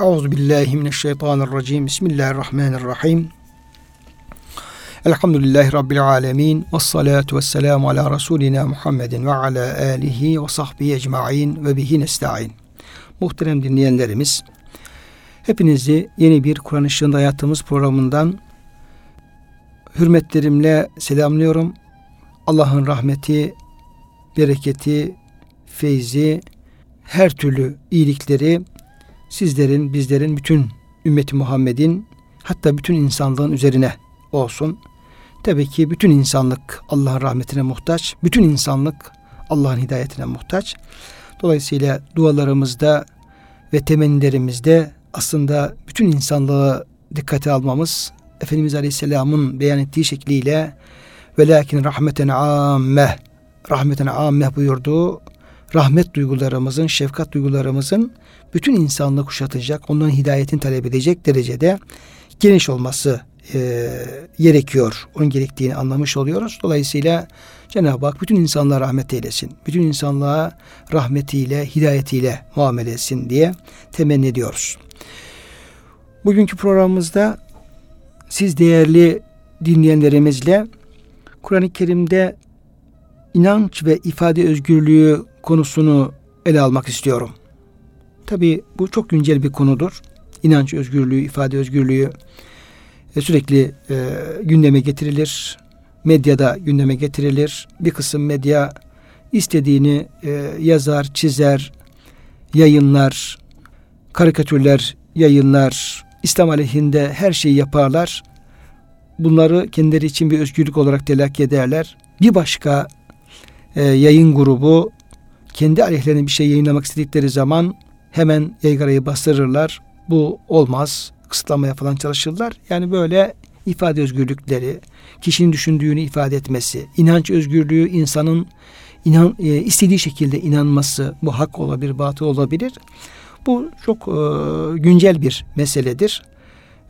Euzu billahi mineşşeytanirracim. Bismillahirrahmanirrahim. Elhamdülillahi rabbil alamin. Ves salatu vesselamu ala rasulina Muhammedin ve ala alihi ve sahbihi ecmaîn ve bihi nestaîn. Muhterem dinleyenlerimiz, hepinizi yeni bir Kur'an ışığında hayatımız programından hürmetlerimle selamlıyorum. Allah'ın rahmeti, bereketi, feyzi, her türlü iyilikleri sizlerin, bizlerin, bütün ümmeti Muhammed'in hatta bütün insanlığın üzerine olsun. Tabii ki bütün insanlık Allah'ın rahmetine muhtaç. Bütün insanlık Allah'ın hidayetine muhtaç. Dolayısıyla dualarımızda ve temennilerimizde aslında bütün insanlığı dikkate almamız Efendimiz Aleyhisselam'ın beyan ettiği şekliyle velakin rahmeten amme rahmeten amme buyurduğu rahmet duygularımızın, şefkat duygularımızın bütün insanlığı kuşatacak, onların hidayetini talep edecek derecede geniş olması e, gerekiyor. Onun gerektiğini anlamış oluyoruz. Dolayısıyla Cenab-ı Hak bütün insanlığa rahmet eylesin. Bütün insanlığa rahmetiyle, hidayetiyle muamele etsin diye temenni ediyoruz. Bugünkü programımızda siz değerli dinleyenlerimizle Kur'an-ı Kerim'de inanç ve ifade özgürlüğü konusunu ele almak istiyorum. Tabi bu çok güncel bir konudur. İnanç özgürlüğü, ifade özgürlüğü e, sürekli e, gündeme getirilir. Medyada gündeme getirilir. Bir kısım medya istediğini e, yazar, çizer, yayınlar, karikatürler yayınlar, İslam aleyhinde her şeyi yaparlar. Bunları kendileri için bir özgürlük olarak telakki ederler. Bir başka e, yayın grubu kendi aleyhlerine bir şey yayınlamak istedikleri zaman hemen yaygarayı bastırırlar. Bu olmaz. Kısıtlamaya falan çalışırlar. Yani böyle ifade özgürlükleri, kişinin düşündüğünü ifade etmesi, inanç özgürlüğü insanın inan, e, istediği şekilde inanması, bu hak olabilir, batıl olabilir. Bu çok e, güncel bir meseledir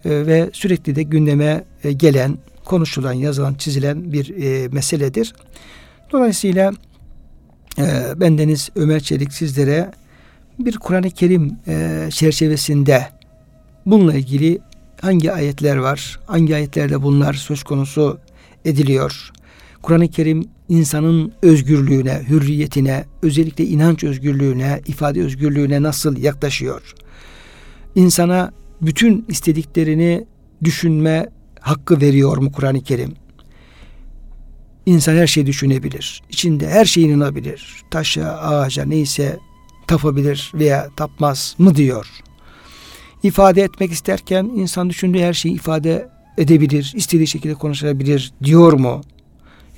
e, ve sürekli de gündeme e, gelen, konuşulan, yazılan, çizilen bir e, meseledir. Dolayısıyla e, bendeniz Ömer Çelik sizlere bir Kur'an-ı Kerim e, çerçevesinde bununla ilgili hangi ayetler var, hangi ayetlerde bunlar söz konusu ediliyor. Kur'an-ı Kerim insanın özgürlüğüne, hürriyetine, özellikle inanç özgürlüğüne, ifade özgürlüğüne nasıl yaklaşıyor? İnsana bütün istediklerini düşünme hakkı veriyor mu Kur'an-ı Kerim? İnsan her şeyi düşünebilir. İçinde her şeyi inanabilir. Taşa, ağaca neyse tapabilir veya tapmaz mı diyor. İfade etmek isterken insan düşündüğü her şeyi ifade edebilir, istediği şekilde konuşabilir diyor mu?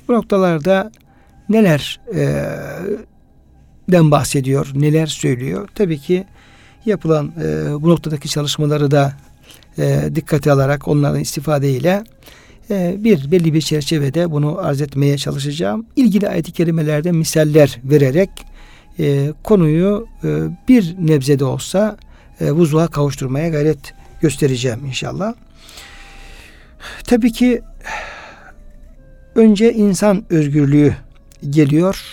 Bu noktalarda neler e, den bahsediyor, neler söylüyor? Tabii ki yapılan e, bu noktadaki çalışmaları da e, dikkate alarak onların istifadeyle e, bir belli bir çerçevede bunu arz etmeye çalışacağım. İlgili ayet-i kerimelerde misaller vererek e, konuyu e, bir nebze de olsa e, vuzuğa kavuşturmaya gayret göstereceğim inşallah. Tabii ki önce insan özgürlüğü geliyor.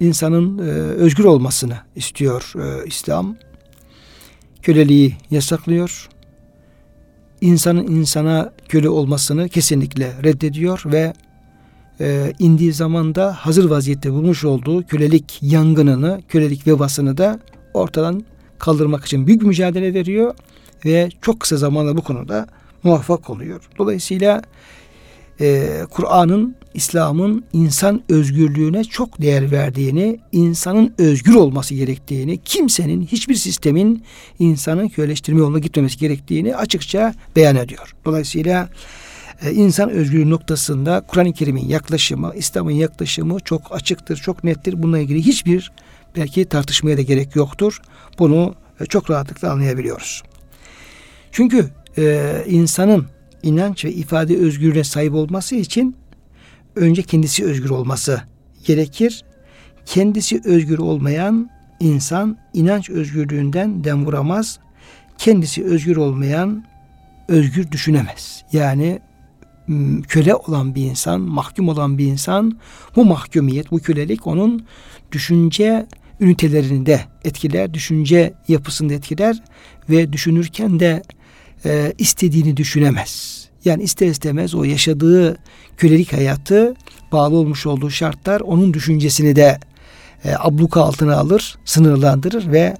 İnsanın e, özgür olmasını istiyor e, İslam. Köleliği yasaklıyor. İnsanın insana köle olmasını kesinlikle reddediyor ve e, indiği zaman da hazır vaziyette bulmuş olduğu kölelik yangınını, kölelik vebasını da ortadan kaldırmak için büyük mücadele veriyor ve çok kısa zamanda bu konuda muvaffak oluyor. Dolayısıyla e, Kur'an'ın, İslam'ın insan özgürlüğüne çok değer verdiğini, insanın özgür olması gerektiğini, kimsenin, hiçbir sistemin insanın köleleştirme yoluna gitmemesi gerektiğini açıkça beyan ediyor. Dolayısıyla e, insan özgürlüğü noktasında Kur'an-ı Kerim'in yaklaşımı, İslam'ın yaklaşımı çok açıktır, çok nettir. Bununla ilgili hiçbir belki tartışmaya da gerek yoktur. Bunu e, çok rahatlıkla anlayabiliyoruz. Çünkü e, insanın inanç ve ifade özgürlüğüne sahip olması için önce kendisi özgür olması gerekir. Kendisi özgür olmayan insan inanç özgürlüğünden dem vuramaz. Kendisi özgür olmayan özgür düşünemez. Yani köle olan bir insan, mahkum olan bir insan bu mahkumiyet, bu kölelik onun düşünce ünitelerini de etkiler, düşünce yapısını etkiler ve düşünürken de e, istediğini düşünemez. Yani ister istemez o yaşadığı kölelik hayatı bağlı olmuş olduğu şartlar onun düşüncesini de e, abluka altına alır, sınırlandırır ve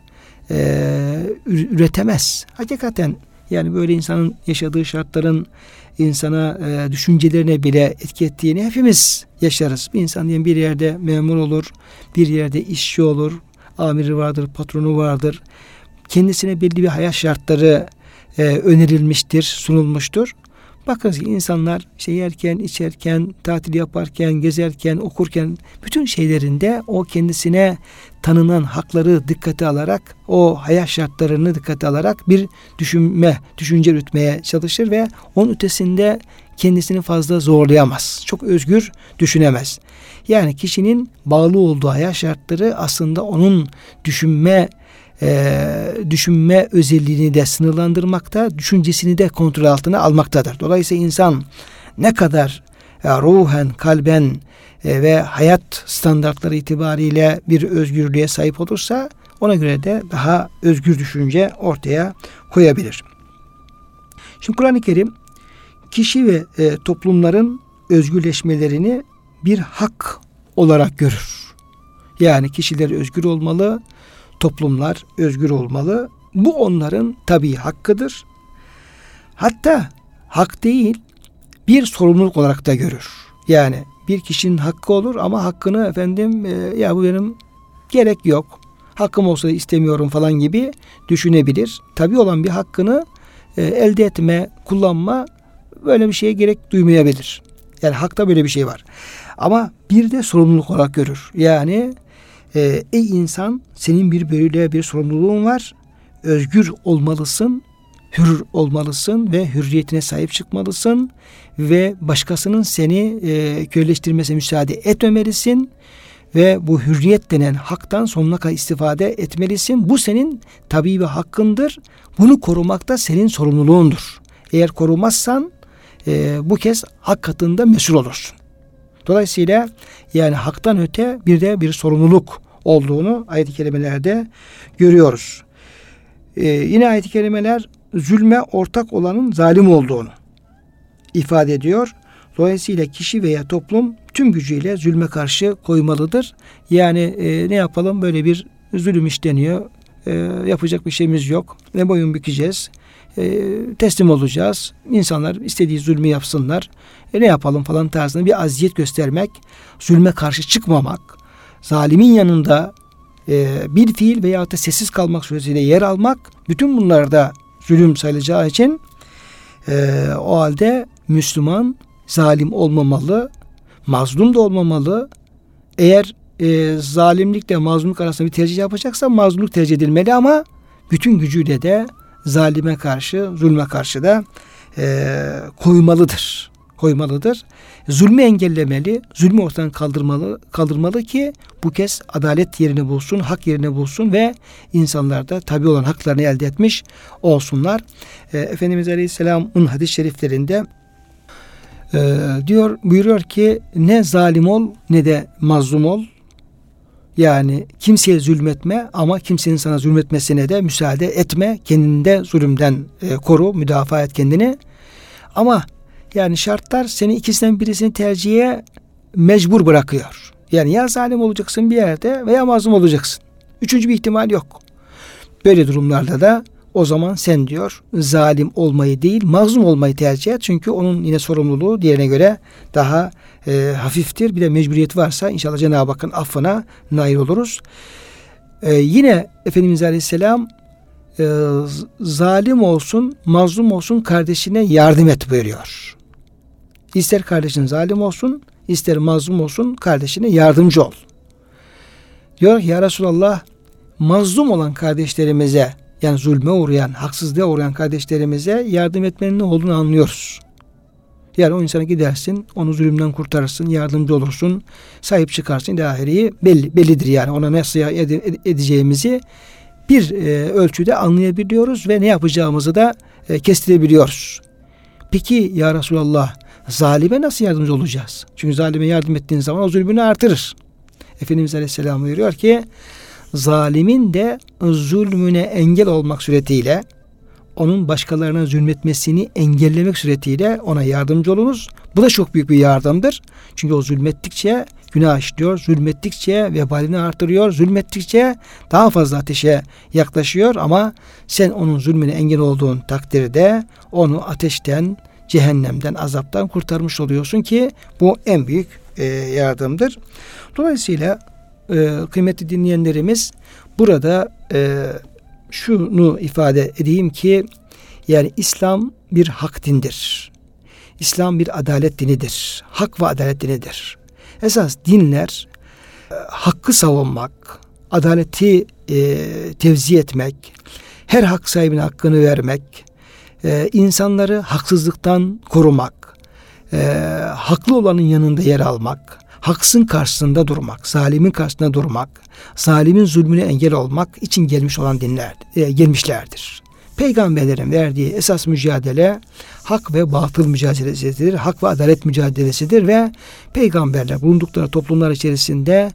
e, üretemez. Hakikaten yani böyle insanın yaşadığı şartların insana e, düşüncelerine bile etki ettiğini hepimiz yaşarız. Bir insan diyelim bir yerde memur olur, bir yerde işçi olur, amiri vardır, patronu vardır. Kendisine belli bir hayat şartları e, önerilmiştir, sunulmuştur. Bakınız ki insanlar işte yerken, içerken, tatil yaparken, gezerken, okurken bütün şeylerinde o kendisine tanınan hakları dikkate alarak, o hayat şartlarını dikkate alarak bir düşünme, düşünce yürütmeye çalışır ve onun ötesinde kendisini fazla zorlayamaz. Çok özgür düşünemez. Yani kişinin bağlı olduğu hayat şartları aslında onun düşünme e, düşünme özelliğini de sınırlandırmakta, düşüncesini de kontrol altına almaktadır. Dolayısıyla insan ne kadar e, ruhen, kalben e, ve hayat standartları itibariyle bir özgürlüğe sahip olursa ona göre de daha özgür düşünce ortaya koyabilir. Şimdi Kur'an-ı Kerim kişi ve e, toplumların özgürleşmelerini bir hak olarak görür. Yani kişiler özgür olmalı, toplumlar özgür olmalı. Bu onların tabii hakkıdır. Hatta hak değil bir sorumluluk olarak da görür. Yani bir kişinin hakkı olur ama hakkını efendim e, ya bu benim gerek yok. Hakkım olsa istemiyorum falan gibi düşünebilir. Tabii olan bir hakkını e, elde etme, kullanma böyle bir şeye gerek duymayabilir. Yani hakta böyle bir şey var. Ama bir de sorumluluk olarak görür. Yani e, ey insan senin bir böyle bir sorumluluğun var. Özgür olmalısın, hür olmalısın ve hürriyetine sahip çıkmalısın ve başkasının seni e, köleleştirmesine müsaade etmemelisin ve bu hürriyet denen haktan sonuna kadar istifade etmelisin. Bu senin tabii bir hakkındır. Bunu korumak da senin sorumluluğundur. Eğer korumazsan e, bu kez hak katında mesul olursun. Dolayısıyla yani haktan öte bir de bir sorumluluk olduğunu ayet-i kerimelerde görüyoruz. Ee, yine ayet-i kerimeler zulme ortak olanın zalim olduğunu ifade ediyor. Dolayısıyla kişi veya toplum tüm gücüyle zulme karşı koymalıdır. Yani e, ne yapalım böyle bir zulüm işleniyor. E, yapacak bir şeyimiz yok. Ne boyun bükeceğiz. E, teslim olacağız. İnsanlar istediği zulmü yapsınlar. E, ne yapalım falan tarzında bir aziyet göstermek, zulme karşı çıkmamak, zalimin yanında e, bir fiil veya da sessiz kalmak suretiyle yer almak bütün bunlarda zulüm sayılacağı için e, o halde Müslüman zalim olmamalı, mazlum da olmamalı. Eğer e, zalimlikle mazlumluk arasında bir tercih yapacaksa mazlumluk tercih edilmeli ama bütün gücüyle de zalime karşı, zulme karşı da e, koymalıdır. Koymalıdır. Zulmü engellemeli, zulmü ortadan kaldırmalı, kaldırmalı ki bu kez adalet yerini bulsun, hak yerini bulsun ve insanlar da tabi olan haklarını elde etmiş olsunlar. E, Efendimiz Aleyhisselam'ın hadis-i şeriflerinde e, diyor buyuruyor ki ne zalim ol ne de mazlum ol. Yani kimseye zulmetme ama kimsenin sana zulmetmesine de müsaade etme. Kendinde zulümden e, koru, müdafaa et kendini. Ama yani şartlar seni ikisinden birisini tercihe mecbur bırakıyor. Yani ya zalim olacaksın bir yerde veya mazlum olacaksın. Üçüncü bir ihtimal yok. Böyle durumlarda da o zaman sen diyor zalim olmayı değil mazlum olmayı tercih et. Çünkü onun yine sorumluluğu diğerine göre daha e, hafiftir. Bir de mecburiyet varsa inşallah Cenab-ı Hakk'ın affına nail oluruz. E, yine Efendimiz Aleyhisselam e, zalim olsun mazlum olsun kardeşine yardım et buyuruyor. İster kardeşin zalim olsun, ister mazlum olsun kardeşine yardımcı ol. Diyor ki ya Resulallah mazlum olan kardeşlerimize yani zulme uğrayan, haksızlığa uğrayan kardeşlerimize yardım etmenin ne olduğunu anlıyoruz. Yani o insana gidersin, onu zulümden kurtarırsın, yardımcı olursun, sahip çıkarsın. Dahiriyi belli, bellidir yani. Ona nasıl edeceğimizi bir e, ölçüde anlayabiliyoruz ve ne yapacağımızı da e, kestirebiliyoruz. Peki ya Resulallah zalime nasıl yardımcı olacağız? Çünkü zalime yardım ettiğin zaman o zulmünü artırır. Efendimiz Aleyhisselam buyuruyor ki zalimin de zulmüne engel olmak suretiyle onun başkalarına zulmetmesini engellemek suretiyle ona yardımcı olunuz. Bu da çok büyük bir yardımdır. Çünkü o zulmettikçe günah işliyor, zulmettikçe vebalini artırıyor, zulmettikçe daha fazla ateşe yaklaşıyor ama sen onun zulmüne engel olduğun takdirde onu ateşten, cehennemden, azaptan kurtarmış oluyorsun ki bu en büyük e, yardımdır. Dolayısıyla e, kıymetli dinleyenlerimiz burada e, şunu ifade edeyim ki yani İslam bir hak dindir. İslam bir adalet dinidir. Hak ve adalet dinidir. Esas dinler e, hakkı savunmak, adaleti e, tevzi etmek, her hak sahibine hakkını vermek, e, insanları haksızlıktan korumak, e, haklı olanın yanında yer almak, haksın karşısında durmak, zalimin karşısında durmak, zalimin zulmüne engel olmak için gelmiş olan dinler, e, gelmişlerdir. Peygamberlerin verdiği esas mücadele hak ve batıl mücadelesidir. Hak ve adalet mücadelesidir ve peygamberler bulundukları toplumlar içerisinde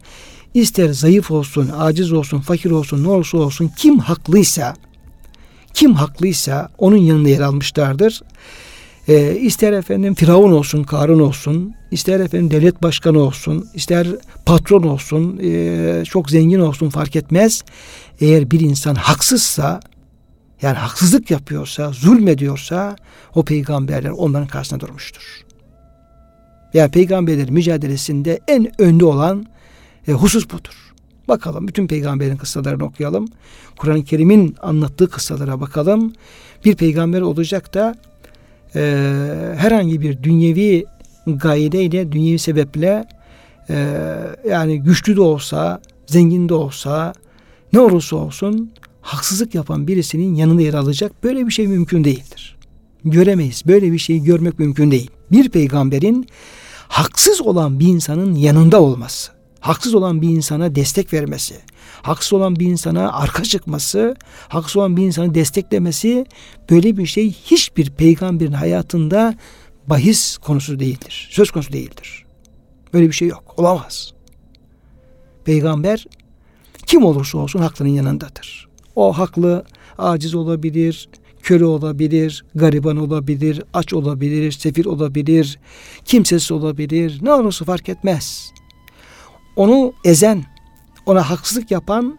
ister zayıf olsun, aciz olsun, fakir olsun, ne olursa olsun kim haklıysa kim haklıysa onun yanında yer almışlardır. E, ister efendim Firavun olsun, Karun olsun, ister efendim devlet başkanı olsun, ister patron olsun, e, çok zengin olsun fark etmez. Eğer bir insan haksızsa, yani haksızlık yapıyorsa, zulmediyorsa o peygamberler onların karşısına durmuştur. Yani peygamberlerin mücadelesinde en önde olan e, husus budur. Bakalım bütün peygamberin kıssalarını okuyalım. Kur'an-ı Kerim'in anlattığı kıssalara bakalım. Bir peygamber olacak da e, herhangi bir dünyevi gayedeyle, dünyevi sebeple e, yani güçlü de olsa, zengin de olsa, ne olursa olsun haksızlık yapan birisinin yanında yer alacak böyle bir şey mümkün değildir. Göremeyiz. Böyle bir şeyi görmek mümkün değil. Bir peygamberin haksız olan bir insanın yanında olması, haksız olan bir insana destek vermesi, haksız olan bir insana arka çıkması, haksız olan bir insanı desteklemesi böyle bir şey hiçbir peygamberin hayatında bahis konusu değildir. Söz konusu değildir. Böyle bir şey yok. Olamaz. Peygamber kim olursa olsun haklının yanındadır. O haklı aciz olabilir, köle olabilir, gariban olabilir, aç olabilir, sefir olabilir, kimsesiz olabilir. Ne olursa fark etmez. Onu ezen, ona haksızlık yapan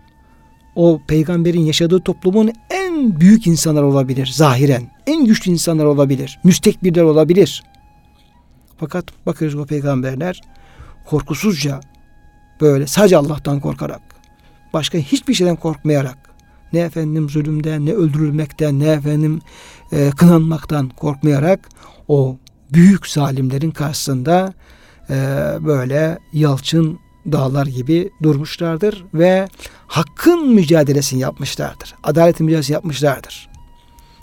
o peygamberin yaşadığı toplumun en büyük insanlar olabilir zahiren. En güçlü insanlar olabilir. Müstekbirler olabilir. Fakat bakıyoruz bu peygamberler korkusuzca böyle sadece Allah'tan korkarak başka hiçbir şeyden korkmayarak ne efendim zulümden ne öldürülmekten ne efendim e, kınanmaktan korkmayarak o büyük zalimlerin karşısında e, böyle yalçın dağlar gibi durmuşlardır ve hakkın mücadelesini yapmışlardır. Adaletin mücadelesini yapmışlardır.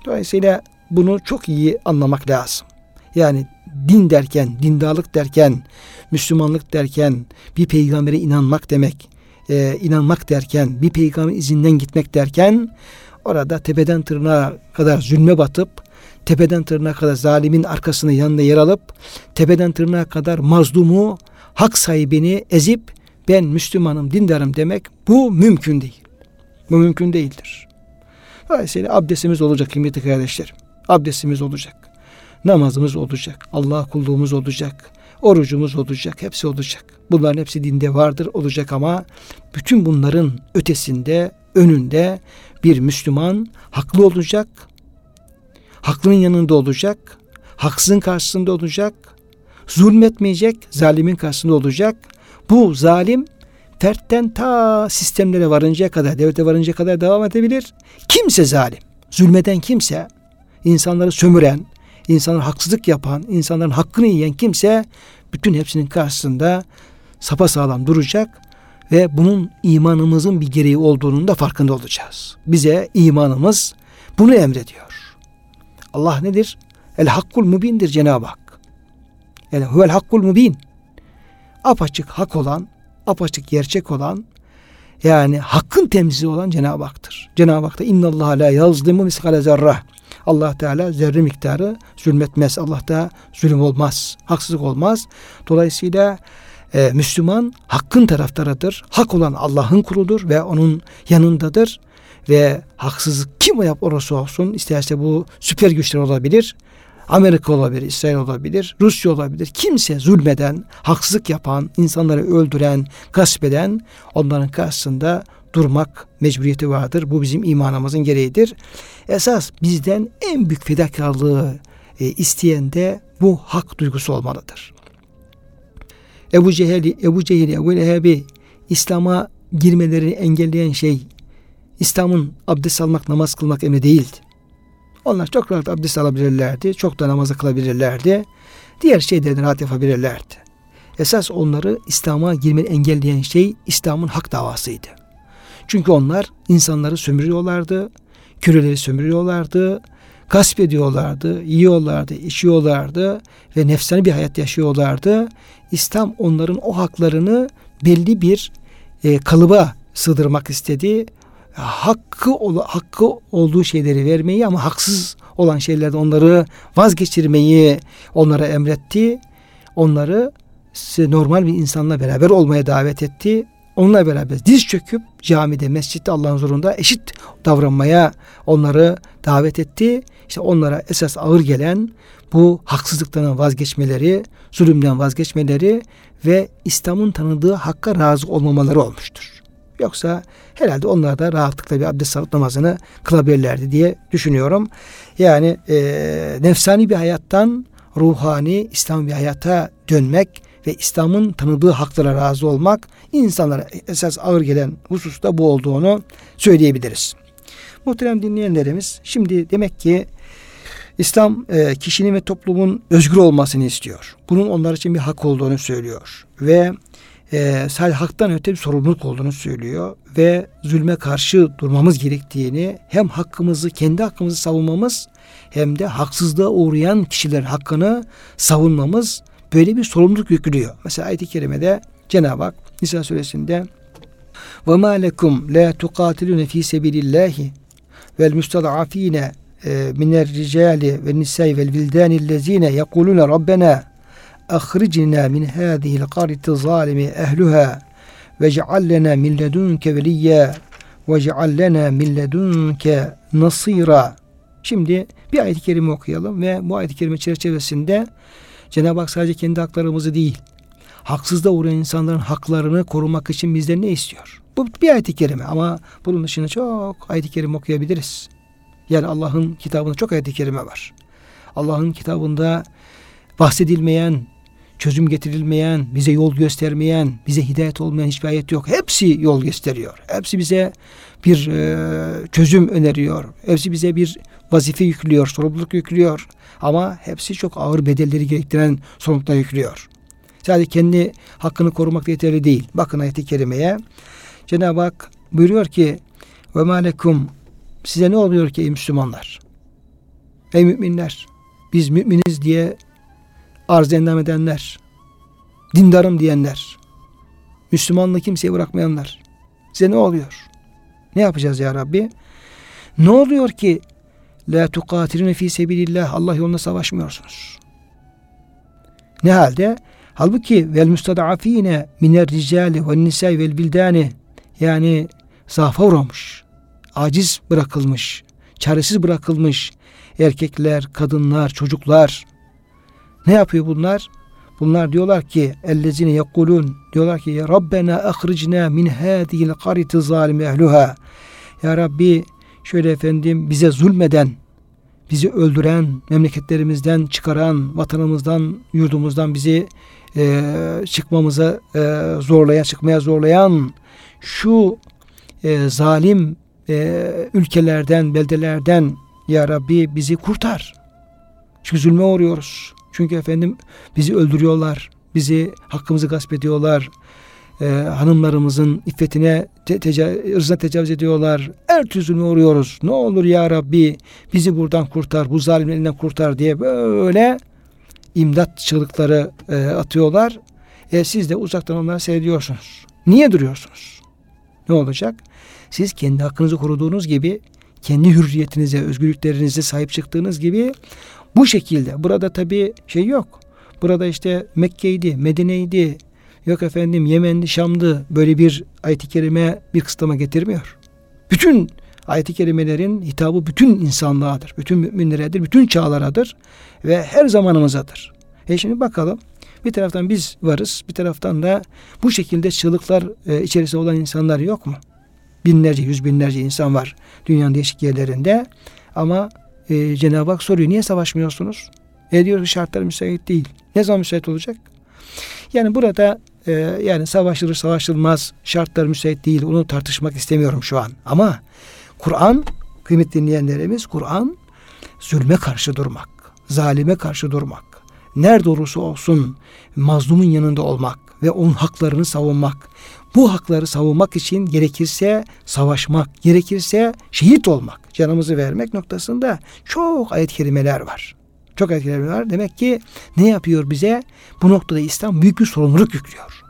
Dolayısıyla bunu çok iyi anlamak lazım. Yani din derken, dindarlık derken, Müslümanlık derken, bir peygambere inanmak demek, e, inanmak derken, bir peygamber izinden gitmek derken, orada tepeden tırnağa kadar zulme batıp, tepeden tırnağa kadar zalimin arkasını yanında yer alıp, tepeden tırnağa kadar mazlumu, hak sahibini ezip, ben Müslümanım, dindarım demek bu mümkün değil. Bu mümkün değildir. Dolayısıyla abdestimiz olacak kıymetli kardeşlerim. Abdestimiz olacak. Namazımız olacak. Allah kulluğumuz olacak. Orucumuz olacak. Hepsi olacak. Bunların hepsi dinde vardır olacak ama bütün bunların ötesinde, önünde bir Müslüman haklı olacak. Haklının yanında olacak. Haksızın karşısında olacak. Zulmetmeyecek, zalimin karşısında olacak. Bu zalim fertten ta sistemlere varıncaya kadar, devlete varıncaya kadar devam edebilir. Kimse zalim, zulmeden kimse, insanları sömüren, insanlara haksızlık yapan, insanların hakkını yiyen kimse bütün hepsinin karşısında sapasağlam duracak ve bunun imanımızın bir gereği olduğunun da farkında olacağız. Bize imanımız bunu emrediyor. Allah nedir? El hakkul mubindir Cenab-ı Hak. Yani huvel hakkul mubin. Apaçık hak olan, apaçık gerçek olan, yani hakkın temsili olan Cenab-ı Hak'tır. Cenab-ı Hak da innallaha la yazlimu miskale zerrah. Allah Teala zerre miktarı zulmetmez. Allah da zulüm olmaz. Haksızlık olmaz. Dolayısıyla e, Müslüman hakkın taraftarıdır. Hak olan Allah'ın kuludur ve onun yanındadır. Ve haksızlık kim yap orası olsun isterse bu süper güçler olabilir. Amerika olabilir, İsrail olabilir, Rusya olabilir. Kimse zulmeden, haksızlık yapan, insanları öldüren, gasp eden onların karşısında durmak mecburiyeti vardır. Bu bizim imanımızın gereğidir. Esas bizden en büyük fedakarlığı e, isteyen de bu hak duygusu olmalıdır. Ebu Cehil, Ebu Cehil, Ebu Lehebi İslam'a girmelerini engelleyen şey İslam'ın abdest almak, namaz kılmak emri değildi. Onlar çok rahat abdest alabilirlerdi. Çok da namazı kılabilirlerdi. Diğer şeyleri rahat yapabilirlerdi. Esas onları İslam'a girmeyi engelleyen şey İslam'ın hak davasıydı. Çünkü onlar insanları sömürüyorlardı, köleleri sömürüyorlardı, gasp ediyorlardı, yiyorlardı, içiyorlardı ve nefsani bir hayat yaşıyorlardı. İslam onların o haklarını belli bir e, kalıba sığdırmak istedi. Hakkı hakkı olduğu şeyleri vermeyi ama haksız olan şeylerden onları vazgeçirmeyi onlara emretti. Onları normal bir insanla beraber olmaya davet etti. Onunla beraber diz çöküp camide, mescitte Allah'ın huzurunda eşit davranmaya onları davet etti. İşte onlara esas ağır gelen bu haksızlıktan vazgeçmeleri, zulümden vazgeçmeleri ve İslam'ın tanıdığı hakka razı olmamaları olmuştur. Yoksa herhalde onlar da rahatlıkla bir abdest alıp namazını kılabilirlerdi diye düşünüyorum. Yani e, nefsani bir hayattan ruhani İslam bir hayata dönmek ve İslam'ın tanıdığı haklara razı olmak insanlara esas ağır gelen hususta bu olduğunu söyleyebiliriz. Muhterem dinleyenlerimiz şimdi demek ki İslam e, kişinin ve toplumun özgür olmasını istiyor. Bunun onlar için bir hak olduğunu söylüyor. Ve e, sadece haktan öte bir sorumluluk olduğunu söylüyor. Ve zulme karşı durmamız gerektiğini hem hakkımızı, kendi hakkımızı savunmamız hem de haksızlığa uğrayan kişiler hakkını savunmamız böyle bir sorumluluk yüklüyor. Mesela ayet-i kerimede Cenab-ı Hak Nisa suresinde ve ma lekum la tuqatilun fi sabilillahi vel mustadafine minel ricali ve nisai vel vildani lezine yekulune rabbena zalimi ehluha ve ceal lena min ledunke veliyya ve ceal lena min ledunke nasira. Şimdi bir ayet-i kerime okuyalım ve bu ayet-i kerime çerçevesinde Cenab-ı Hak sadece kendi haklarımızı değil, haksızda uğrayan insanların haklarını korumak için bizden ne istiyor? Bu bir ayet-i kerime ama bunun dışında çok ayet-i kerime okuyabiliriz. Yani Allah'ın kitabında çok ayet-i kerime var. Allah'ın kitabında bahsedilmeyen, çözüm getirilmeyen, bize yol göstermeyen, bize hidayet olmayan hiçbir ayet yok. Hepsi yol gösteriyor. Hepsi bize bir e, çözüm öneriyor. Hepsi bize bir vazife yüklüyor, sorumluluk yüklüyor. Ama hepsi çok ağır bedelleri gerektiren sorumluluklar yüklüyor. Sadece kendi hakkını korumak yeterli değil. Bakın ayet-i kerimeye. Cenab-ı Hak buyuruyor ki ve malekum size ne oluyor ki ey Müslümanlar? Ey müminler biz müminiz diye arz endam edenler, dindarım diyenler, Müslümanlığı kimseye bırakmayanlar. Size ne oluyor? Ne yapacağız ya Rabbi? Ne oluyor ki la tukatilune fi sebilillah Allah yolunda savaşmıyorsunuz? Ne halde? Halbuki vel mustadafine miner ricali ve nisai vel bildani yani zaafa uğramış, aciz bırakılmış, çaresiz bırakılmış erkekler, kadınlar, çocuklar ne yapıyor bunlar? Bunlar diyorlar ki ellezine yekulun diyorlar ki Rabbena ahricna min hadihil qariti zalim ehluha. Ya Rabbi şöyle efendim bize zulmeden, bizi öldüren, memleketlerimizden çıkaran, vatanımızdan, yurdumuzdan bizi e, çıkmamıza e, zorlayan, çıkmaya zorlayan şu e, zalim e, ülkelerden, beldelerden Ya Rabbi bizi kurtar. Çünkü zulme uğruyoruz. Çünkü efendim bizi öldürüyorlar, bizi hakkımızı gasp ediyorlar, e, hanımlarımızın iffetine, te, teca, ırzına tecavüz ediyorlar. Her türlü uğruyoruz. Ne olur ya Rabbi bizi buradan kurtar, bu zalimlerinden kurtar diye böyle imdat çığlıkları e, atıyorlar. E, siz de uzaktan onları seyrediyorsunuz. Niye duruyorsunuz? Ne olacak? Siz kendi hakkınızı koruduğunuz gibi, kendi hürriyetinize, özgürlüklerinize sahip çıktığınız gibi bu şekilde. Burada tabii şey yok. Burada işte Mekke'ydi, Medine'ydi, Yok efendim Yemenli, Şamlı böyle bir ayet-i kerime bir kısıtlama getirmiyor. Bütün ayet-i kerimelerin hitabı bütün insanlığadır. Bütün müminleredir, bütün çağlaradır ve her zamanımızadır. E şimdi bakalım bir taraftan biz varız, bir taraftan da bu şekilde çığlıklar e, içerisinde olan insanlar yok mu? Binlerce, yüz binlerce insan var dünyanın değişik yerlerinde. Ama e, Cenab-ı Hak soruyor, niye savaşmıyorsunuz? E diyor şartlar müsait değil. Ne zaman müsait olacak? Yani burada e, yani savaşılır savaşılmaz şartlar müsait değil. Onu tartışmak istemiyorum şu an. Ama Kur'an kıymetli dinleyenlerimiz Kur'an zulme karşı durmak, zalime karşı durmak, nerede olursa olsun mazlumun yanında olmak ve onun haklarını savunmak. Bu hakları savunmak için gerekirse savaşmak, gerekirse şehit olmak, canımızı vermek noktasında çok ayet kelimeler var. Çok ayet kelimeler var. Demek ki ne yapıyor bize? Bu noktada İslam büyük bir sorumluluk yüklüyor.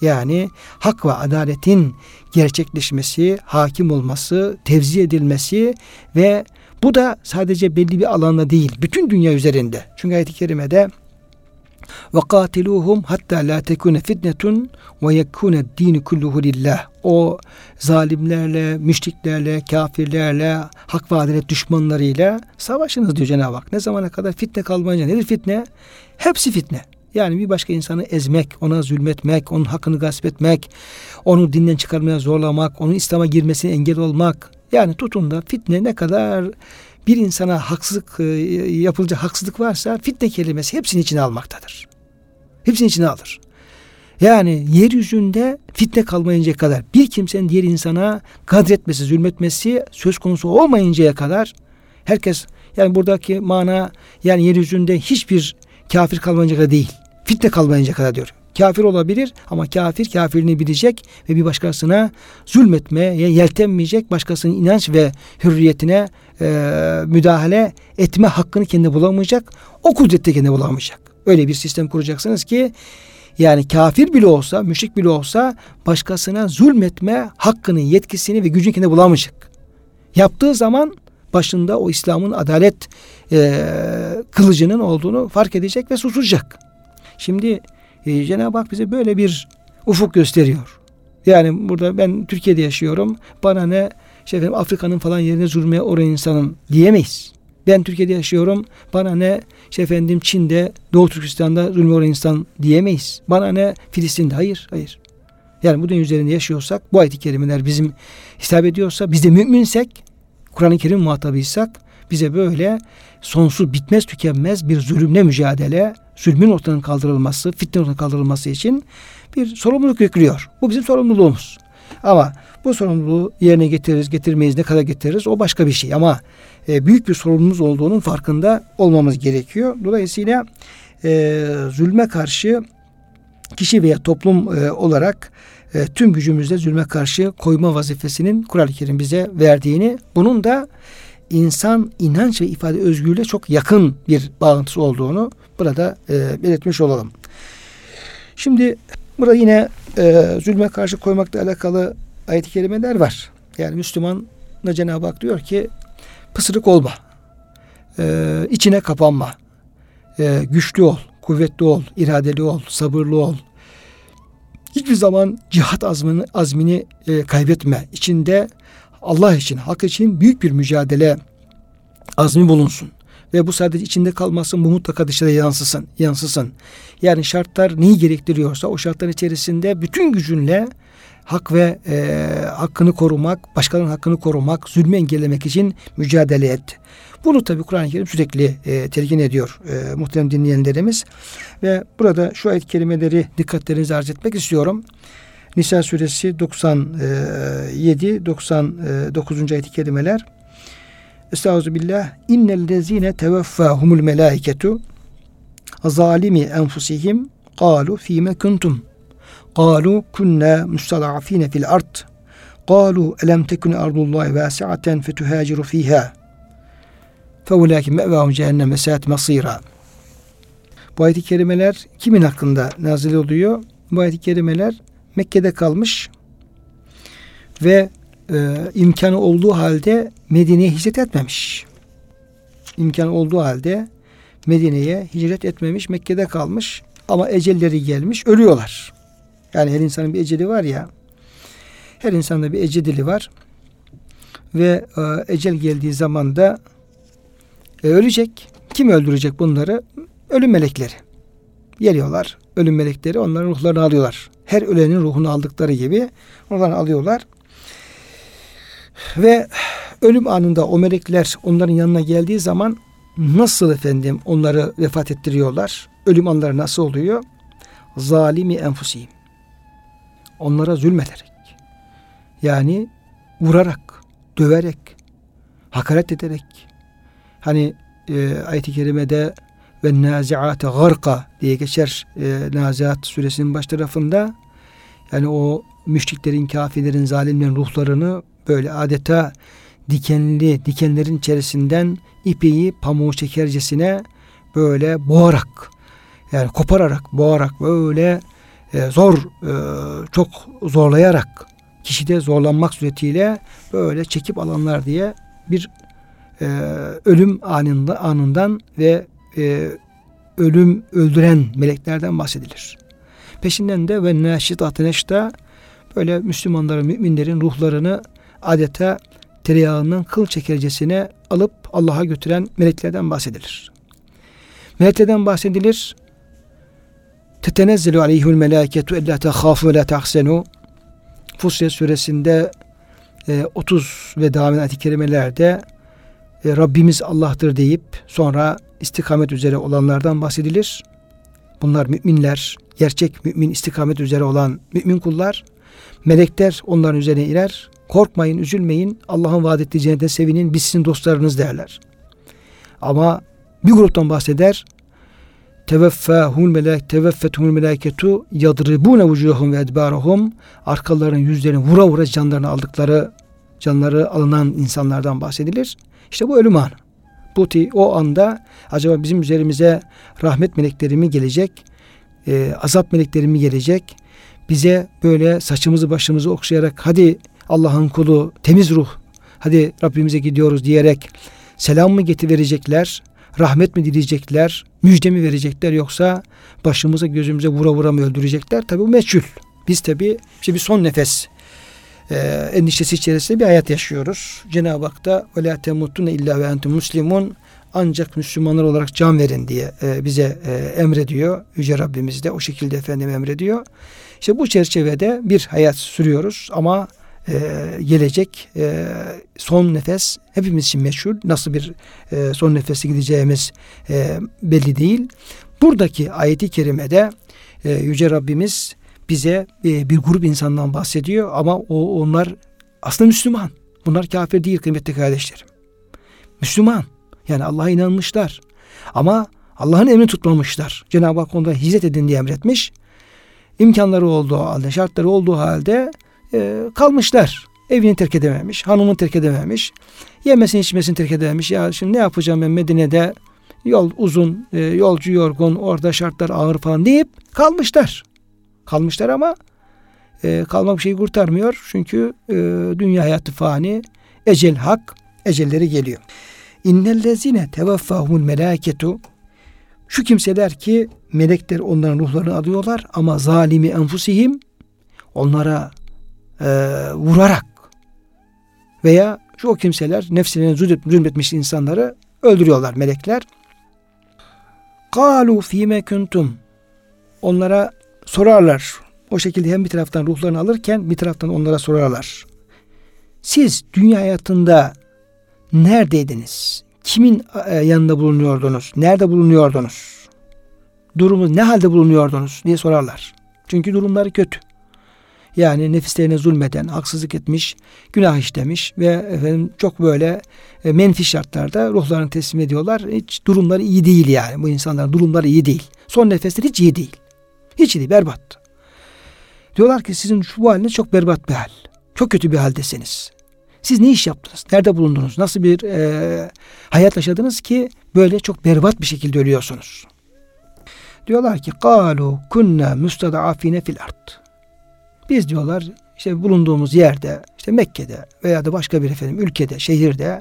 Yani hak ve adaletin gerçekleşmesi, hakim olması, tevzi edilmesi ve bu da sadece belli bir alanda değil, bütün dünya üzerinde. Çünkü ayet-i kerimede ve katiluhum hatta la tekune fitnetun ve yekune dini kulluhu lillah. O zalimlerle, müşriklerle, kafirlerle, hak ve adalet düşmanlarıyla savaşınız diyor Cenab-ı Hak. Ne zamana kadar fitne kalmayınca nedir fitne? Hepsi fitne. Yani bir başka insanı ezmek, ona zulmetmek, onun hakkını gasp etmek, onu dinden çıkarmaya zorlamak, onun İslam'a girmesine engel olmak. Yani tutun da fitne ne kadar bir insana haksızlık e, yapılacak haksızlık varsa fitne kelimesi hepsini içine almaktadır. Hepsini içine alır. Yani yeryüzünde fitne kalmayıncaya kadar bir kimsenin diğer insana kadretmesi, zulmetmesi söz konusu olmayıncaya kadar herkes yani buradaki mana yani yeryüzünde hiçbir kafir kalmayınca kadar değil. Fitne kalmayınca kadar diyor. Kafir olabilir ama kafir kafirini bilecek ve bir başkasına zulmetmeye yeltenmeyecek, başkasının inanç ve hürriyetine e, müdahale etme hakkını kendi bulamayacak, o kudrette kendi bulamayacak. Öyle bir sistem kuracaksınız ki yani kafir bile olsa, müşrik bile olsa başkasına zulmetme hakkını, yetkisini ve gücünü kendi bulamayacak. Yaptığı zaman başında o İslam'ın adalet e, kılıcının olduğunu fark edecek ve susacak. Şimdi e, Cenab-ı Hak bize böyle bir ufuk gösteriyor. Yani burada ben Türkiye'de yaşıyorum. Bana ne işte efendim Afrika'nın falan yerine zulmeye oraya insanın diyemeyiz. Ben Türkiye'de yaşıyorum. Bana ne işte efendim Çin'de, Doğu Türkistan'da zulmü oraya insan diyemeyiz. Bana ne Filistin'de. Hayır, hayır. Yani bu dünya üzerinde yaşıyorsak, bu ayet-i kerimeler bizim hitap ediyorsa, biz de müminsek, Kur'an-ı Kerim muhatabıysak, bize böyle sonsuz, bitmez, tükenmez bir zulümle mücadele, zulmün ortadan kaldırılması, fitne ortadan kaldırılması için bir sorumluluk yüklüyor. Bu bizim sorumluluğumuz. Ama bu sorumluluğu yerine getiririz, getirmeyiz, ne kadar getiririz o başka bir şey. Ama e, büyük bir sorumluluğumuz olduğunun farkında olmamız gerekiyor. Dolayısıyla e, zulme karşı kişi veya toplum e, olarak e, tüm gücümüzle zulme karşı koyma vazifesinin Kur'an-ı Kerim bize verdiğini, bunun da insan inanç ve ifade özgürlüğüyle çok yakın bir bağıntısı olduğunu burada e, belirtmiş olalım. Şimdi burada yine e, zulme karşı koymakla alakalı ayet-i kerimeler var. Yani Müslüman da Cenab-ı Hak diyor ki pısırık olma, e, içine kapanma, e, güçlü ol, kuvvetli ol, iradeli ol, sabırlı ol. Hiçbir zaman cihat azmini, azmini e, kaybetme. İçinde Allah için, hak için büyük bir mücadele azmi bulunsun. Ve bu sadece içinde kalmasın, bu mutlaka dışarıda yansısın, yansısın. Yani şartlar neyi gerektiriyorsa o şartların içerisinde bütün gücünle hak ve e, hakkını korumak, başkalarının hakkını korumak, zulmü engellemek için mücadele et. Bunu tabi Kur'an-ı Kerim sürekli e, telkin ediyor e, muhterem dinleyenlerimiz. Ve burada şu ayet kelimeleri dikkatlerinizi arz etmek istiyorum. Nisa suresi 97 99. ayet kelimeler. Estaizu billah. İnnellezine tevaffahumul melaiketu zalimi enfusihim qalu fime kuntum Kalu kunna mustadafine fil ard. Kalu elem tekun ardullahi vasiaten fetuhaciru fiha. Feulâki me'vâhum cehennem ve saat. Bu ayet-i kerimeler kimin hakkında nazil oluyor? Bu ayet-i kerimeler Mekke'de kalmış ve e, imkanı olduğu halde Medine'ye hicret etmemiş. İmkanı olduğu halde Medine'ye hicret etmemiş, Mekke'de kalmış ama ecelleri gelmiş, ölüyorlar. Yani her insanın bir eceli var ya. Her insanda bir eceli var. Ve e, ecel geldiği zaman da e, ölecek. Kim öldürecek bunları? Ölüm melekleri. Geliyorlar. Ölüm melekleri onların ruhlarını alıyorlar. Her ölenin ruhunu aldıkları gibi onları alıyorlar. Ve ölüm anında o melekler onların yanına geldiği zaman nasıl efendim onları vefat ettiriyorlar? Ölüm anları nasıl oluyor? Zalimi enfusihim. Onlara zulmederek. Yani vurarak, döverek, hakaret ederek. Hani e, ayet-i kerimede ve naziate garka diye geçer e, Naziat suresinin baş tarafında. Yani o müşriklerin, kafirlerin, zalimlerin ruhlarını böyle adeta dikenli dikenlerin içerisinden ipeyi pamuğu çekercesine böyle boğarak yani kopararak boğarak böyle e, zor e, çok zorlayarak kişide zorlanmak suretiyle böyle çekip alanlar diye bir e, ölüm anında anından ve e, ölüm öldüren meleklerden bahsedilir. Peşinden de ve neşitat neşta böyle Müslümanların, müminlerin ruhlarını adeta tereyağından kıl çekercesine alıp Allah'a götüren meleklerden bahsedilir. Meleklerden bahsedilir. Tetenezzelu aleyhül melâketu ellâ tehâfu ve lâ tahsenu Fussilet suresinde 30 e, ve devam eden ayet-i kerimelerde e, Rabbimiz Allah'tır deyip sonra istikamet üzere olanlardan bahsedilir. Bunlar müminler, gerçek mümin istikamet üzere olan mümin kullar. Melekler onların üzerine iner. Korkmayın, üzülmeyin. Allah'ın vaad ettiği cennete sevinin. Biz sizin dostlarınız derler. Ama bir gruptan bahseder. Teveffâhumul melek teveffethumul melaketu yadribune vucuhum ve edbarahum arkalarının yüzlerini vura vura canlarını aldıkları canları alınan insanlardan bahsedilir. İşte bu ölüm anı. Bu o anda acaba bizim üzerimize rahmet melekleri mi gelecek? E, azap melekleri mi gelecek? Bize böyle saçımızı başımızı okşayarak hadi Allah'ın kulu temiz ruh hadi Rabbimize gidiyoruz diyerek selam mı getirecekler? Rahmet mi dileyecekler? Müjde mi verecekler yoksa başımıza gözümüze vura vura mı öldürecekler? Tabi bu meçhul. Biz tabi işte bir son nefes e, endişesi içerisinde bir hayat yaşıyoruz. Cenab-ı Hak da ve la temutunne illa ve entum ancak Müslümanlar olarak can verin diye e, bize e, emrediyor. Yüce Rabbimiz de o şekilde efendim emrediyor. İşte bu çerçevede bir hayat sürüyoruz ama e, gelecek e, son nefes hepimiz için meşhur. Nasıl bir e, son nefese gideceğimiz belli değil. Buradaki ayeti kerimede e, Yüce Rabbimiz bize bir grup insandan bahsediyor ama o onlar aslında Müslüman. Bunlar kafir değil kıymetli kardeşlerim. Müslüman. Yani Allah'a inanmışlar. Ama Allah'ın emrini tutmamışlar. Cenab-ı Hak onlara hizmet edin diye emretmiş. İmkanları olduğu halde, şartları olduğu halde e, kalmışlar. Evini terk edememiş, hanımını terk edememiş, yemesini içmesini terk edememiş. Ya şimdi ne yapacağım ben Medine'de yol uzun, e, yolcu yorgun, orada şartlar ağır falan deyip kalmışlar kalmışlar ama e, kalmak bir şeyi kurtarmıyor. Çünkü e, dünya hayatı fani, ecel hak, ecelleri geliyor. İnnellezine tevaffahumul melaketu şu kimseler ki melekler onların ruhlarını alıyorlar ama zalimi enfusihim onlara e, vurarak veya şu o kimseler nefsine zulmetmiş insanları öldürüyorlar melekler. Kalu fime kuntum onlara sorarlar. O şekilde hem bir taraftan ruhlarını alırken bir taraftan onlara sorarlar. Siz dünya hayatında neredeydiniz? Kimin e, yanında bulunuyordunuz? Nerede bulunuyordunuz? Durumu ne halde bulunuyordunuz diye sorarlar. Çünkü durumları kötü. Yani nefislerine zulmeden, haksızlık etmiş, günah işlemiş ve efendim çok böyle e, menfi şartlarda ruhlarını teslim ediyorlar. Hiç durumları iyi değil yani. Bu insanların durumları iyi değil. Son nefesleri hiç iyi değil. Hiç iyi berbat. Diyorlar ki sizin şu bu haliniz çok berbat bir hal. Çok kötü bir haldesiniz. Siz ne iş yaptınız? Nerede bulundunuz? Nasıl bir e, hayat yaşadınız ki böyle çok berbat bir şekilde ölüyorsunuz? Diyorlar ki kalu kunna mustadafine fil ard. Biz diyorlar işte bulunduğumuz yerde işte Mekke'de veya da başka bir efendim ülkede, şehirde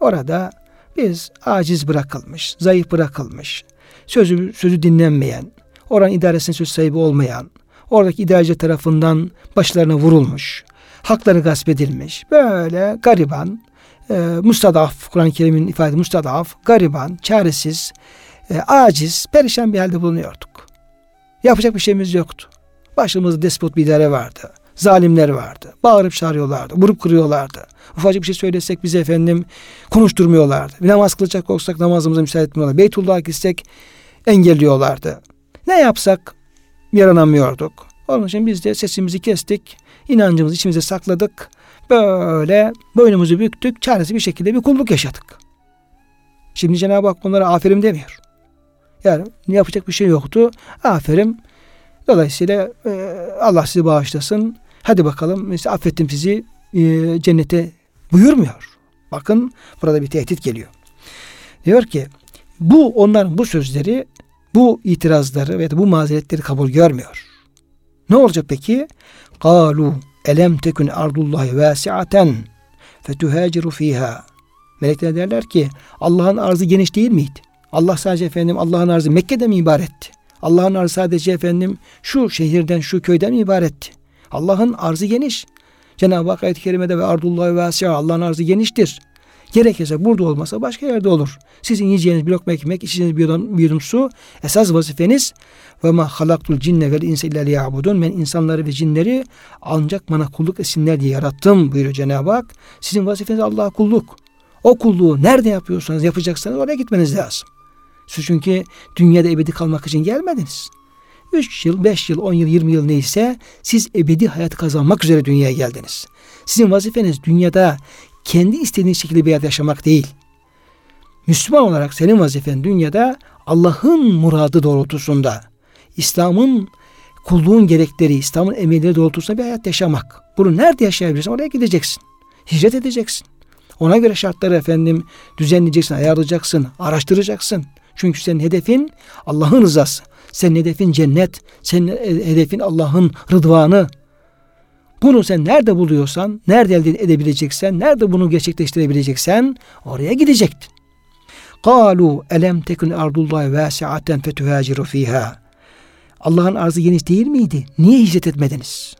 orada biz aciz bırakılmış, zayıf bırakılmış, sözü sözü dinlenmeyen, oranın idaresinin söz sahibi olmayan, oradaki idareci tarafından başlarına vurulmuş, hakları gasp edilmiş. Böyle gariban, e, mustadaf, Kur'an-ı Kerim'in ifade mustadaf, gariban, çaresiz, e, aciz, perişan bir halde bulunuyorduk. Yapacak bir şeyimiz yoktu. Başımızda despot bir idare vardı. Zalimler vardı. Bağırıp çağırıyorlardı. Vurup kırıyorlardı. Ufacık bir şey söylesek bize efendim konuşturmuyorlardı. Bir namaz kılacak olsak namazımıza müsaade etmiyorlar. Beytullah'a gitsek engelliyorlardı. Ne yapsak yaranamıyorduk. Onun için biz de sesimizi kestik. inancımızı içimize sakladık. Böyle boynumuzu büktük. Çaresiz bir şekilde bir kulluk yaşadık. Şimdi Cenab-ı Hak onlara aferin demiyor. Yani yapacak bir şey yoktu. Aferin. Dolayısıyla e, Allah sizi bağışlasın. Hadi bakalım mesela affettim sizi e, cennete buyurmuyor. Bakın burada bir tehdit geliyor. Diyor ki bu onların bu sözleri bu itirazları ve bu mazeretleri kabul görmüyor. Ne olacak peki? Kalu elem tekun ardullahi vasiaten fetuhaciru fiha. Melekler derler ki Allah'ın arzı geniş değil miydi? Allah sadece efendim Allah'ın arzı Mekke'de mi ibaretti? Allah'ın arzı sadece efendim şu şehirden şu köyden ibaretti? Allah'ın arzı geniş. Cenab-ı Hak ayet-i kerimede ve ardullahi vasi'a Allah'ın arzı geniştir. Gerekirse burada olmasa başka yerde olur. Sizin yiyeceğiniz bir lokma ekmek, içeceğiniz bir yudum, bir yudum su esas vazifeniz ve ma halaktul cinne vel insa illa liyabudun. Ben insanları ve cinleri ancak bana kulluk etsinler diye yarattım buyuruyor Cenab-ı Hak. Sizin vazifeniz Allah'a kulluk. O kulluğu nerede yapıyorsanız yapacaksanız oraya gitmeniz lazım. Siz çünkü dünyada ebedi kalmak için gelmediniz. 3 yıl, 5 yıl, 10 yıl, 20 yıl neyse siz ebedi hayat kazanmak üzere dünyaya geldiniz. Sizin vazifeniz dünyada kendi istediğiniz şekilde bir hayat yaşamak değil. Müslüman olarak senin vazifen dünyada Allah'ın muradı doğrultusunda, İslam'ın kulluğun gerekleri, İslam'ın emirleri doğrultusunda bir hayat yaşamak. Bunu nerede yaşayabilirsin? Oraya gideceksin. Hicret edeceksin. Ona göre şartları efendim düzenleyeceksin, ayarlayacaksın, araştıracaksın. Çünkü senin hedefin Allah'ın rızası. Senin hedefin cennet. Senin hedefin Allah'ın rıdvanı. Bunu sen nerede buluyorsan, nerede elde edebileceksen, nerede bunu gerçekleştirebileceksen oraya gidecektin. Kalu elem tekun ardullahi vasiaten fetuhaciru fiha. Allah'ın arzı geniş değil miydi? Niye hicret etmediniz?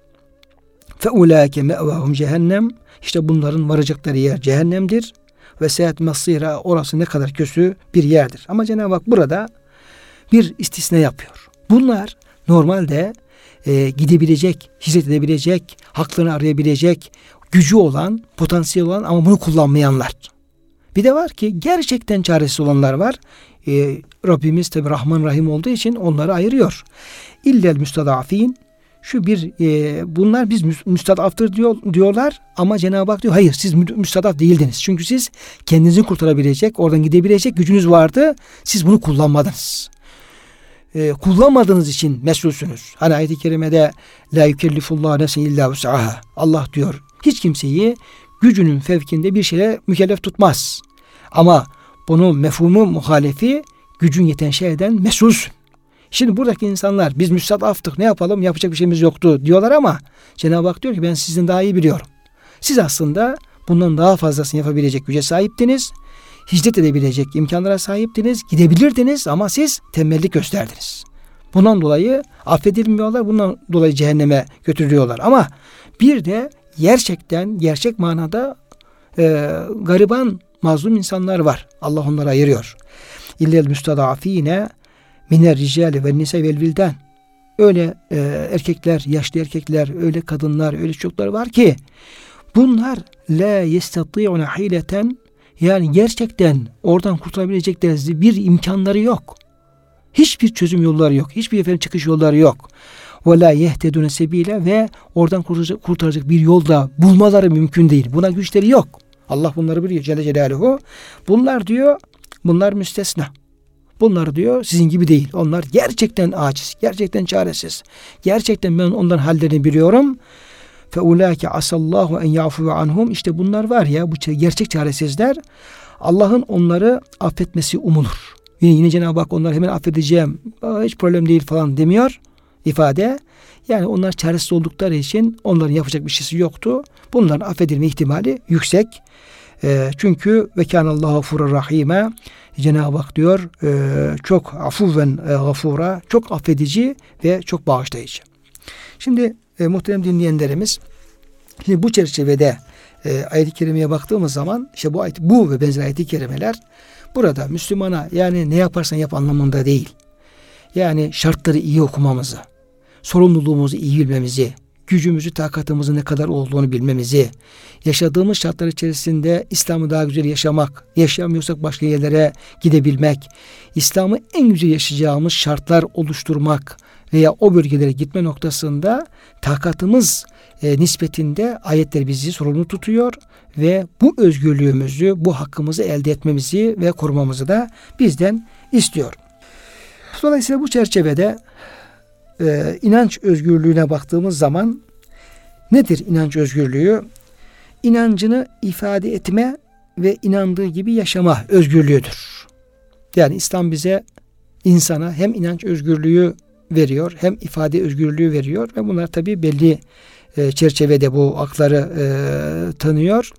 Fe ulâke me'vâhum cehennem. İşte bunların varacakları yer cehennemdir. Ve seyahat masira orası ne kadar kötü bir yerdir. Ama Cenab-ı Hak burada bir istisna yapıyor. Bunlar normalde e, gidebilecek, hizmet edebilecek, haklarını arayabilecek, gücü olan, potansiyel olan ama bunu kullanmayanlar. Bir de var ki gerçekten çaresiz olanlar var. E, Rabbimiz tabi Rahman Rahim olduğu için onları ayırıyor. İllel müstadafin şu bir e, bunlar biz müstadaftır diyor, diyorlar ama Cenab-ı Hak diyor hayır siz müstadaf değildiniz. Çünkü siz kendinizi kurtarabilecek, oradan gidebilecek gücünüz vardı. Siz bunu kullanmadınız e, kullanmadığınız için mesulsünüz. Hani ayet-i kerimede la yükellifullah nefsen illa vus'aha. Allah diyor hiç kimseyi gücünün fevkinde bir şeyle mükellef tutmaz. Ama bunu mefhumu muhalefi gücün yeten şeyden mesulsün. Şimdi buradaki insanlar biz müstadaftık ne yapalım yapacak bir şeyimiz yoktu diyorlar ama Cenab-ı Hak diyor ki ben sizin daha iyi biliyorum. Siz aslında bundan daha fazlasını yapabilecek güce sahiptiniz hicret edebilecek imkanlara sahiptiniz, gidebilirdiniz ama siz tembellik gösterdiniz. Bundan dolayı affedilmiyorlar, bundan dolayı cehenneme götürülüyorlar. Ama bir de gerçekten, gerçek manada e, gariban, mazlum insanlar var. Allah onları ayırıyor. İllel müstadafine miner ricali ve nise vel vilden. Öyle e, erkekler, yaşlı erkekler, öyle kadınlar, öyle çocuklar var ki bunlar la yestati'une hileten yani gerçekten oradan kurtulabilecekleri bir imkanları yok. Hiçbir çözüm yolları yok. Hiçbir efendim çıkış yolları yok. Ve la yehtedune sebile ve oradan kurtaracak, kurtaracak bir yolda bulmaları mümkün değil. Buna güçleri yok. Allah bunları biliyor Celle Celaluhu. Bunlar diyor bunlar müstesna. Bunlar diyor sizin gibi değil. Onlar gerçekten aciz, gerçekten çaresiz. Gerçekten ben onların hallerini biliyorum. Fe ulâke asallahu en yafu anhum. İşte bunlar var ya bu gerçek çaresizler. Allah'ın onları affetmesi umulur. Yine, yine Cenab-ı Hak onları hemen affedeceğim. Hiç problem değil falan demiyor ifade. Yani onlar çaresiz oldukları için onların yapacak bir şeysi yoktu. Bunların affedilme ihtimali yüksek. E, çünkü ve kânallâhu furur rahime Cenab-ı Hak diyor e, çok afuven e, gafura çok affedici ve çok bağışlayıcı. Şimdi e, muhterem dinleyenlerimiz şimdi bu çerçevede e, ayet-i kerimeye baktığımız zaman işte bu ayet, bu ve benzer ayet-i kerimeler burada Müslümana yani ne yaparsan yap anlamında değil. Yani şartları iyi okumamızı, sorumluluğumuzu iyi bilmemizi, gücümüzü, takatımızın ne kadar olduğunu bilmemizi, yaşadığımız şartlar içerisinde İslam'ı daha güzel yaşamak, yaşayamıyorsak başka yerlere gidebilmek, İslam'ı en güzel yaşayacağımız şartlar oluşturmak veya o bölgelere gitme noktasında takatımız e, nispetinde ayetler bizi sorumlu tutuyor ve bu özgürlüğümüzü, bu hakkımızı elde etmemizi ve korumamızı da bizden istiyor. Dolayısıyla bu çerçevede e, inanç özgürlüğüne baktığımız zaman nedir inanç özgürlüğü? İnancını ifade etme ve inandığı gibi yaşama özgürlüğüdür. Yani İslam bize insana hem inanç özgürlüğü veriyor hem ifade özgürlüğü veriyor ve bunlar tabi belli e, çerçevede bu hakları e, tanıyor.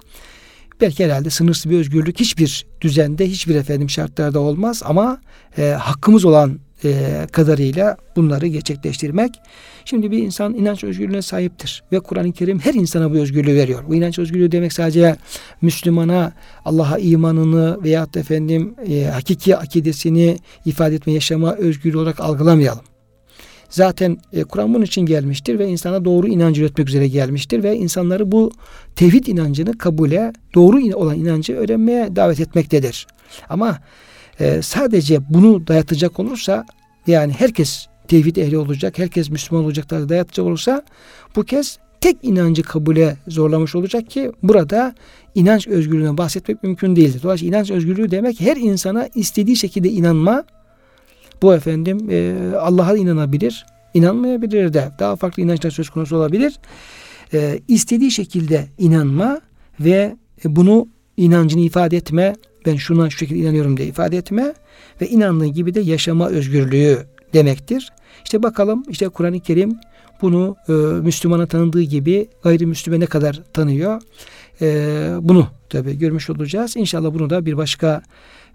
Belki herhalde sınırsız bir özgürlük hiçbir düzende, hiçbir efendim şartlarda olmaz ama e, hakkımız olan e, kadarıyla bunları gerçekleştirmek. Şimdi bir insan inanç özgürlüğüne sahiptir ve Kur'an-ı Kerim her insana bu özgürlüğü veriyor. Bu inanç özgürlüğü demek sadece Müslümana Allah'a imanını veya efendim e, hakiki akidesini ifade etme, yaşama özgürlüğü olarak algılamayalım. Zaten e, Kur'an bunun için gelmiştir ve insana doğru inancı üretmek üzere gelmiştir ve insanları bu tevhid inancını kabule, doğru olan inancı öğrenmeye davet etmektedir. Ama e, sadece bunu dayatacak olursa yani herkes tevhid ehli olacak, herkes Müslüman olacak da dayatacak olursa bu kez tek inancı kabule zorlamış olacak ki burada inanç özgürlüğüne bahsetmek mümkün değildir. Dolayısıyla inanç özgürlüğü demek her insana istediği şekilde inanma, bu efendim e, Allah'a inanabilir, inanmayabilir de daha farklı inançlar söz konusu olabilir. E, istediği şekilde inanma ve bunu inancını ifade etme, ben şuna şu şekilde inanıyorum diye ifade etme ve inandığı gibi de yaşama özgürlüğü demektir. İşte bakalım işte Kur'an-ı Kerim bunu e, Müslümana tanıdığı gibi gayrimüslime ne kadar tanıyor. E, bunu tabi görmüş olacağız. İnşallah bunu da bir başka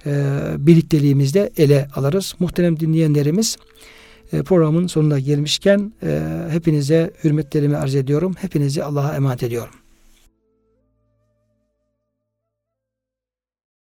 e, birlikteliğimizde ele alırız. Muhterem dinleyenlerimiz e, programın sonuna gelmişken e, hepinize hürmetlerimi arz ediyorum. Hepinizi Allah'a emanet ediyorum.